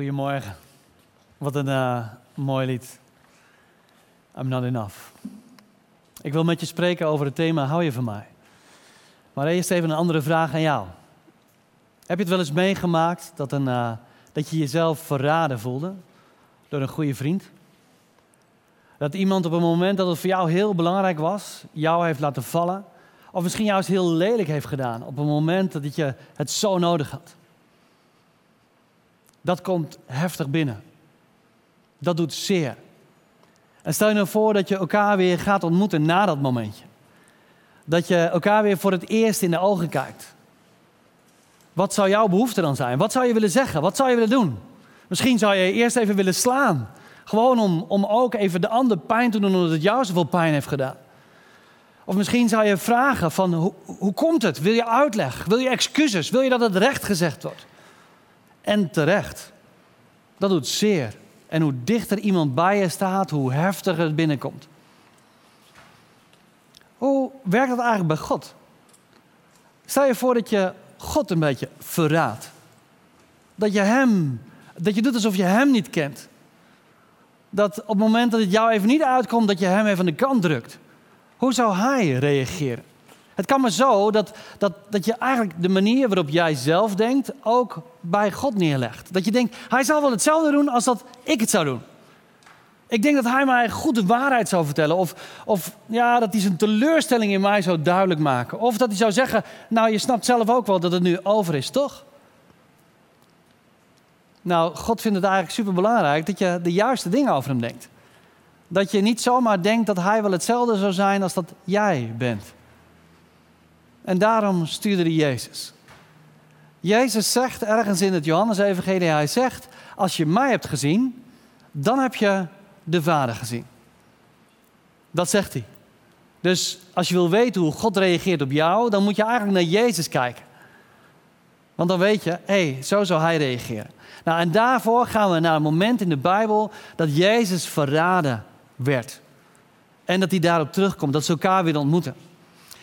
Goedemorgen. Wat een uh, mooi lied. I'm not enough. Ik wil met je spreken over het thema hou je van mij. Maar eerst even een andere vraag aan jou. Heb je het wel eens meegemaakt dat, een, uh, dat je jezelf verraden voelde door een goede vriend? Dat iemand op een moment dat het voor jou heel belangrijk was, jou heeft laten vallen. Of misschien juist heel lelijk heeft gedaan op een moment dat je het zo nodig had. Dat komt heftig binnen. Dat doet zeer. En stel je nou voor dat je elkaar weer gaat ontmoeten na dat momentje. Dat je elkaar weer voor het eerst in de ogen kijkt. Wat zou jouw behoefte dan zijn? Wat zou je willen zeggen? Wat zou je willen doen? Misschien zou je eerst even willen slaan. Gewoon om, om ook even de ander pijn te doen omdat het jou zoveel pijn heeft gedaan. Of misschien zou je vragen van hoe, hoe komt het? Wil je uitleg? Wil je excuses? Wil je dat het recht gezegd wordt? En terecht. Dat doet zeer. En hoe dichter iemand bij je staat, hoe heftiger het binnenkomt. Hoe werkt dat eigenlijk bij God? Stel je voor dat je God een beetje verraadt. Dat je hem, dat je doet alsof je hem niet kent. Dat op het moment dat het jou even niet uitkomt, dat je hem even aan de kant drukt. Hoe zou hij reageren? Het kan maar zo dat, dat, dat je eigenlijk de manier waarop jij zelf denkt ook bij God neerlegt. Dat je denkt, hij zal wel hetzelfde doen als dat ik het zou doen. Ik denk dat hij mij goed de waarheid zou vertellen. Of, of ja, dat hij zijn teleurstelling in mij zou duidelijk maken. Of dat hij zou zeggen, nou je snapt zelf ook wel dat het nu over is, toch? Nou, God vindt het eigenlijk superbelangrijk dat je de juiste dingen over hem denkt. Dat je niet zomaar denkt dat hij wel hetzelfde zou zijn als dat jij bent. En daarom stuurde hij Jezus. Jezus zegt ergens in het Johannes-evangelie, hij zegt, als je mij hebt gezien, dan heb je de Vader gezien. Dat zegt hij. Dus als je wil weten hoe God reageert op jou, dan moet je eigenlijk naar Jezus kijken. Want dan weet je, hé, hey, zo zou hij reageren. Nou, en daarvoor gaan we naar een moment in de Bijbel dat Jezus verraden werd. En dat hij daarop terugkomt, dat ze elkaar weer ontmoeten.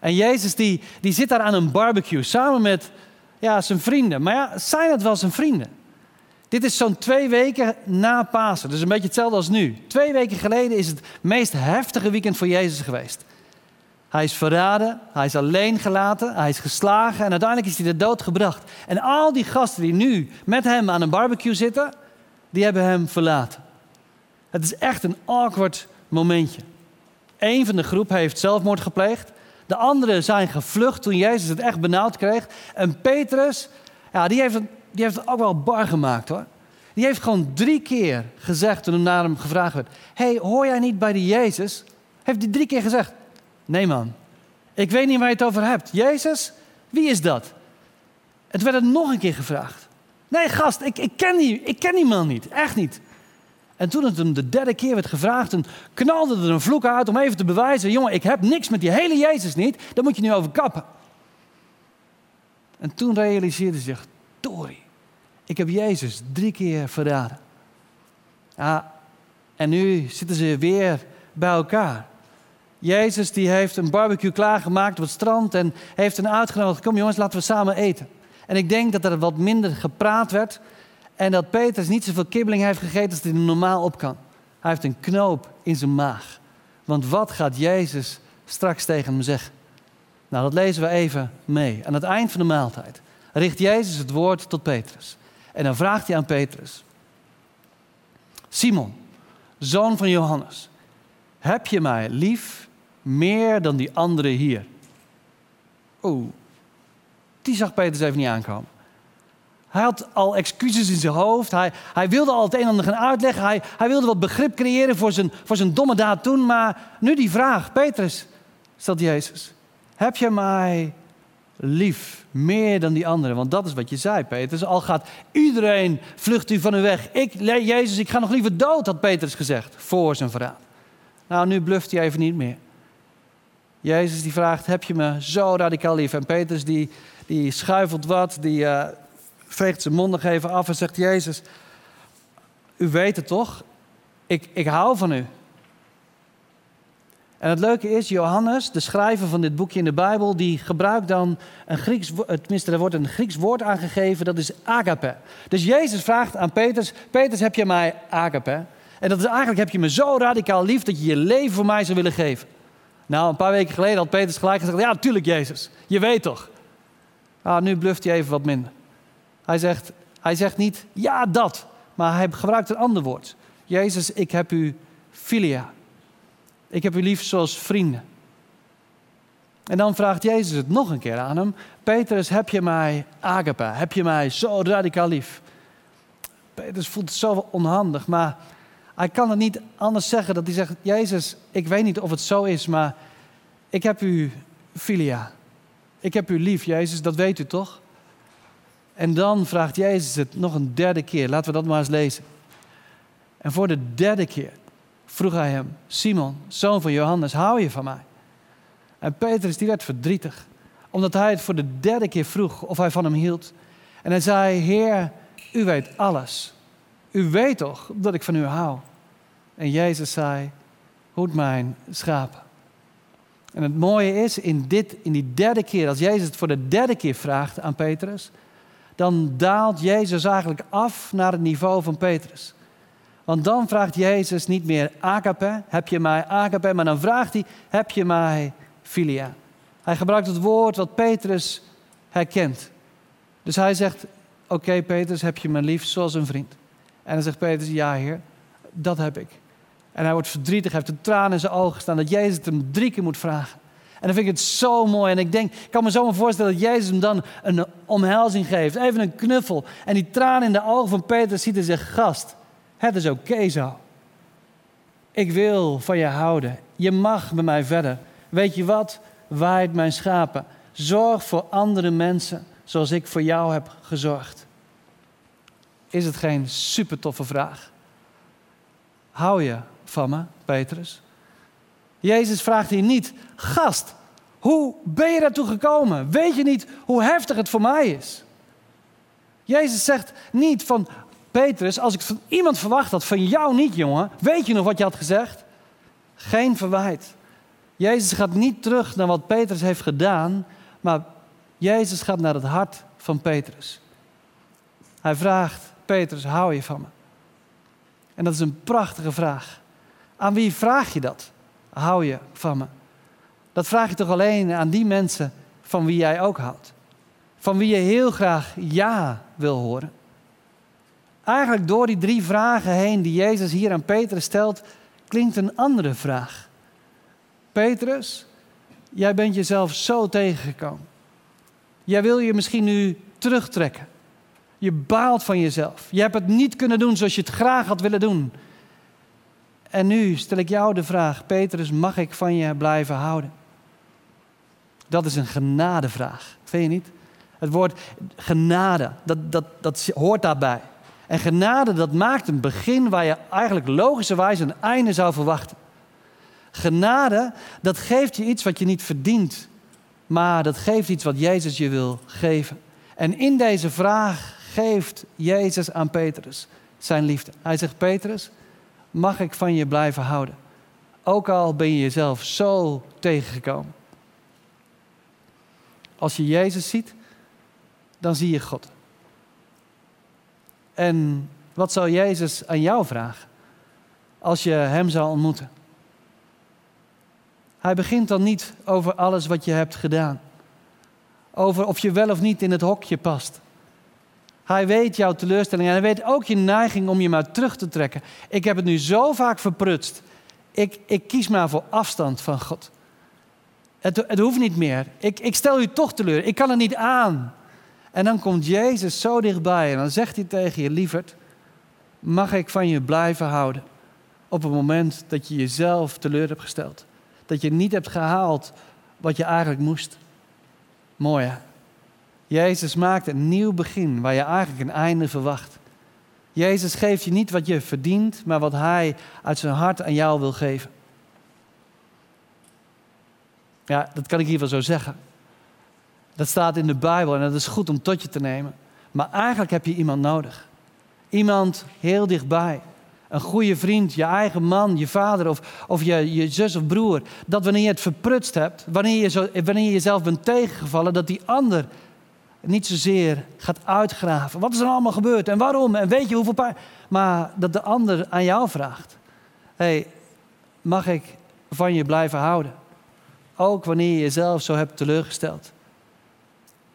En Jezus die, die zit daar aan een barbecue samen met ja, zijn vrienden. Maar ja, zijn het wel zijn vrienden? Dit is zo'n twee weken na Pasen. Dus een beetje hetzelfde als nu. Twee weken geleden is het meest heftige weekend voor Jezus geweest. Hij is verraden, hij is alleen gelaten, hij is geslagen en uiteindelijk is hij de dood gebracht. En al die gasten die nu met hem aan een barbecue zitten, die hebben hem verlaten. Het is echt een awkward momentje. Eén van de groep heeft zelfmoord gepleegd. De anderen zijn gevlucht toen Jezus het echt benauwd kreeg. En Petrus, ja, die, heeft het, die heeft ook wel bar gemaakt hoor. Die heeft gewoon drie keer gezegd toen er naar hem gevraagd werd: hey, hoor jij niet bij die Jezus? Heeft hij drie keer gezegd: Nee man, ik weet niet waar je het over hebt. Jezus, wie is dat? Het werd het nog een keer gevraagd. Nee gast, ik, ik, ken, die, ik ken die man niet, echt niet. En toen het hem de derde keer werd gevraagd, knalde er een vloek uit om even te bewijzen: jongen, ik heb niks met die hele Jezus niet, daar moet je nu over kappen. En toen realiseerde zich: Tori, ik heb Jezus drie keer verraden. Ja, en nu zitten ze weer bij elkaar. Jezus die heeft een barbecue klaargemaakt op het strand en heeft hen uitgenodigd: kom jongens, laten we samen eten. En ik denk dat er wat minder gepraat werd en dat Petrus niet zoveel kibbeling heeft gegeten als hij normaal op kan. Hij heeft een knoop in zijn maag. Want wat gaat Jezus straks tegen hem zeggen? Nou, dat lezen we even mee. Aan het eind van de maaltijd richt Jezus het woord tot Petrus. En dan vraagt hij aan Petrus: Simon, zoon van Johannes, heb je mij lief meer dan die anderen hier? Oeh, die zag Petrus even niet aankomen. Hij had al excuses in zijn hoofd. Hij, hij wilde al het een en ander gaan uitleggen. Hij, hij wilde wat begrip creëren voor zijn, voor zijn domme daad toen. Maar nu die vraag, Petrus, stelt Jezus. Heb je mij lief meer dan die anderen? Want dat is wat je zei, Petrus. Al gaat iedereen, vlucht u van u weg. Ik, Jezus, ik ga nog liever dood, had Petrus gezegd, voor zijn verraad. Nou, nu bluft hij even niet meer. Jezus die vraagt, heb je me zo radicaal lief? En Petrus die, die schuifelt wat, die... Uh, veegt zijn mond nog even af en zegt: Jezus, u weet het toch? Ik, ik hou van u. En het leuke is, Johannes, de schrijver van dit boekje in de Bijbel, die gebruikt dan een Grieks, tenminste er wordt een Grieks woord aangegeven, dat is agape. Dus Jezus vraagt aan Petrus, Petrus heb je mij agape? En dat is eigenlijk, heb je me zo radicaal lief dat je je leven voor mij zou willen geven? Nou, een paar weken geleden had Petrus gelijk gezegd, ja natuurlijk Jezus, je weet toch. Ah, nu bluft hij even wat minder. Hij zegt, hij zegt niet, ja dat, maar hij gebruikt een ander woord. Jezus, ik heb u filia. Ik heb u lief zoals vrienden. En dan vraagt Jezus het nog een keer aan hem. Petrus, heb je mij agape? Heb je mij zo radicaal lief? Petrus voelt het zo onhandig, maar hij kan het niet anders zeggen dat hij zegt: Jezus, ik weet niet of het zo is, maar ik heb u filia. Ik heb u lief, Jezus, dat weet u toch? En dan vraagt Jezus het nog een derde keer. Laten we dat maar eens lezen. En voor de derde keer vroeg hij hem: Simon, zoon van Johannes, hou je van mij? En Petrus die werd verdrietig, omdat hij het voor de derde keer vroeg of hij van hem hield. En hij zei: Heer, u weet alles. U weet toch dat ik van u hou? En Jezus zei: Hoed mijn schapen. En het mooie is, in, dit, in die derde keer, als Jezus het voor de derde keer vraagt aan Petrus, dan daalt Jezus eigenlijk af naar het niveau van Petrus. Want dan vraagt Jezus niet meer agape, heb je mij agape, maar dan vraagt hij, heb je mij filia. Hij gebruikt het woord wat Petrus herkent. Dus hij zegt, oké Petrus, heb je me lief zoals een vriend? En dan zegt Petrus, ja heer, dat heb ik. En hij wordt verdrietig, hij heeft een traan in zijn ogen staan dat Jezus het hem drie keer moet vragen. En dan vind ik het zo mooi. En ik denk, ik kan me zo voorstellen dat Jezus hem dan een omhelzing geeft. Even een knuffel. En die traan in de ogen van Petrus ziet en zegt, gast, het is oké zo. Ik wil van je houden. Je mag bij mij verder. Weet je wat? Waait mijn schapen. Zorg voor andere mensen zoals ik voor jou heb gezorgd. Is het geen super toffe vraag? Hou je van me, Petrus? Jezus vraagt hier niet, gast, hoe ben je daartoe gekomen? Weet je niet hoe heftig het voor mij is? Jezus zegt niet van, Petrus, als ik van iemand verwacht had, van jou niet, jongen, weet je nog wat je had gezegd? Geen verwijt. Jezus gaat niet terug naar wat Petrus heeft gedaan, maar Jezus gaat naar het hart van Petrus. Hij vraagt, Petrus, hou je van me? En dat is een prachtige vraag. Aan wie vraag je dat? Hou je van me? Dat vraag je toch alleen aan die mensen van wie jij ook houdt. Van wie je heel graag ja wil horen. Eigenlijk door die drie vragen heen die Jezus hier aan Petrus stelt, klinkt een andere vraag. Petrus, jij bent jezelf zo tegengekomen. Jij wil je misschien nu terugtrekken. Je baalt van jezelf. Je hebt het niet kunnen doen zoals je het graag had willen doen. En nu stel ik jou de vraag, Petrus, mag ik van je blijven houden? Dat is een genadevraag, vind je niet? Het woord genade, dat, dat, dat hoort daarbij. En genade, dat maakt een begin waar je eigenlijk logischerwijs een einde zou verwachten. Genade, dat geeft je iets wat je niet verdient, maar dat geeft iets wat Jezus je wil geven. En in deze vraag geeft Jezus aan Petrus zijn liefde. Hij zegt, Petrus, mag ik van je blijven houden? Ook al ben je jezelf zo tegengekomen. Als je Jezus ziet, dan zie je God. En wat zou Jezus aan jou vragen als je Hem zou ontmoeten? Hij begint dan niet over alles wat je hebt gedaan. Over of je wel of niet in het hokje past. Hij weet jouw teleurstelling en hij weet ook je neiging om je maar terug te trekken. Ik heb het nu zo vaak verprutst. Ik, ik kies maar voor afstand van God. Het, het hoeft niet meer. Ik, ik stel u toch teleur. Ik kan er niet aan. En dan komt Jezus zo dichtbij en dan zegt hij tegen je, lieverd, mag ik van je blijven houden? Op het moment dat je jezelf teleur hebt gesteld. Dat je niet hebt gehaald wat je eigenlijk moest. Mooi hè? Jezus maakt een nieuw begin waar je eigenlijk een einde verwacht. Jezus geeft je niet wat je verdient, maar wat Hij uit zijn hart aan jou wil geven. Ja, dat kan ik hier wel zo zeggen. Dat staat in de Bijbel en dat is goed om tot je te nemen. Maar eigenlijk heb je iemand nodig. Iemand heel dichtbij. een goede vriend, je eigen man, je vader of, of je, je zus of broer, dat wanneer je het verprutst hebt, wanneer je, zo, wanneer je jezelf bent tegengevallen, dat die ander niet zozeer gaat uitgraven. Wat is er allemaal gebeurd en waarom en weet je hoeveel pijn. Maar dat de ander aan jou vraagt: hey, mag ik van je blijven houden? Ook wanneer je jezelf zo hebt teleurgesteld.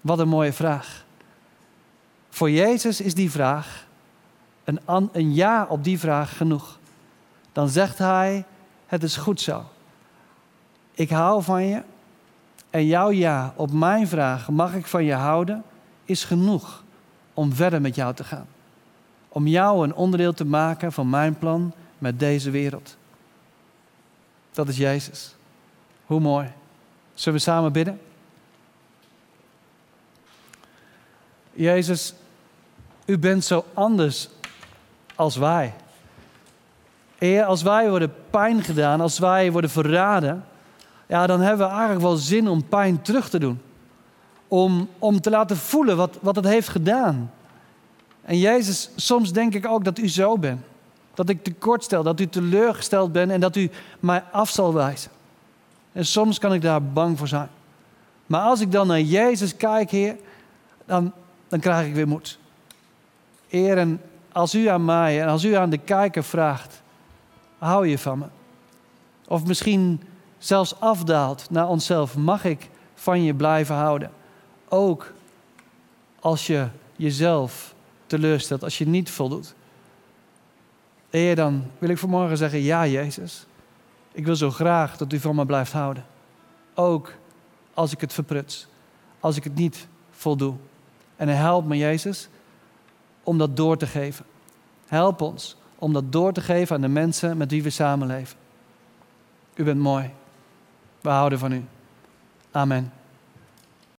Wat een mooie vraag. Voor Jezus is die vraag, een, een ja op die vraag genoeg. Dan zegt hij, het is goed zo. Ik hou van je en jouw ja op mijn vraag, mag ik van je houden, is genoeg om verder met jou te gaan. Om jou een onderdeel te maken van mijn plan met deze wereld. Dat is Jezus. Hoe mooi. Zullen we samen bidden? Jezus, u bent zo anders als wij. Als wij worden pijn gedaan, als wij worden verraden, ja, dan hebben we eigenlijk wel zin om pijn terug te doen. Om, om te laten voelen wat, wat het heeft gedaan. En Jezus, soms denk ik ook dat u zo bent. Dat ik tekort stel, dat u teleurgesteld bent en dat u mij af zal wijzen. En soms kan ik daar bang voor zijn. Maar als ik dan naar Jezus kijk, Heer, dan, dan krijg ik weer moed. Heer, en als u aan mij en als u aan de kijker vraagt, hou je van me? Of misschien zelfs afdaalt naar onszelf, mag ik van je blijven houden? Ook als je jezelf teleurstelt, als je niet voldoet. Heer, dan wil ik vanmorgen zeggen, ja Jezus, ik wil zo graag dat u van me blijft houden. Ook als ik het verpruts, als ik het niet voldoe. En help me, Jezus, om dat door te geven. Help ons om dat door te geven aan de mensen met wie we samenleven. U bent mooi. We houden van u. Amen.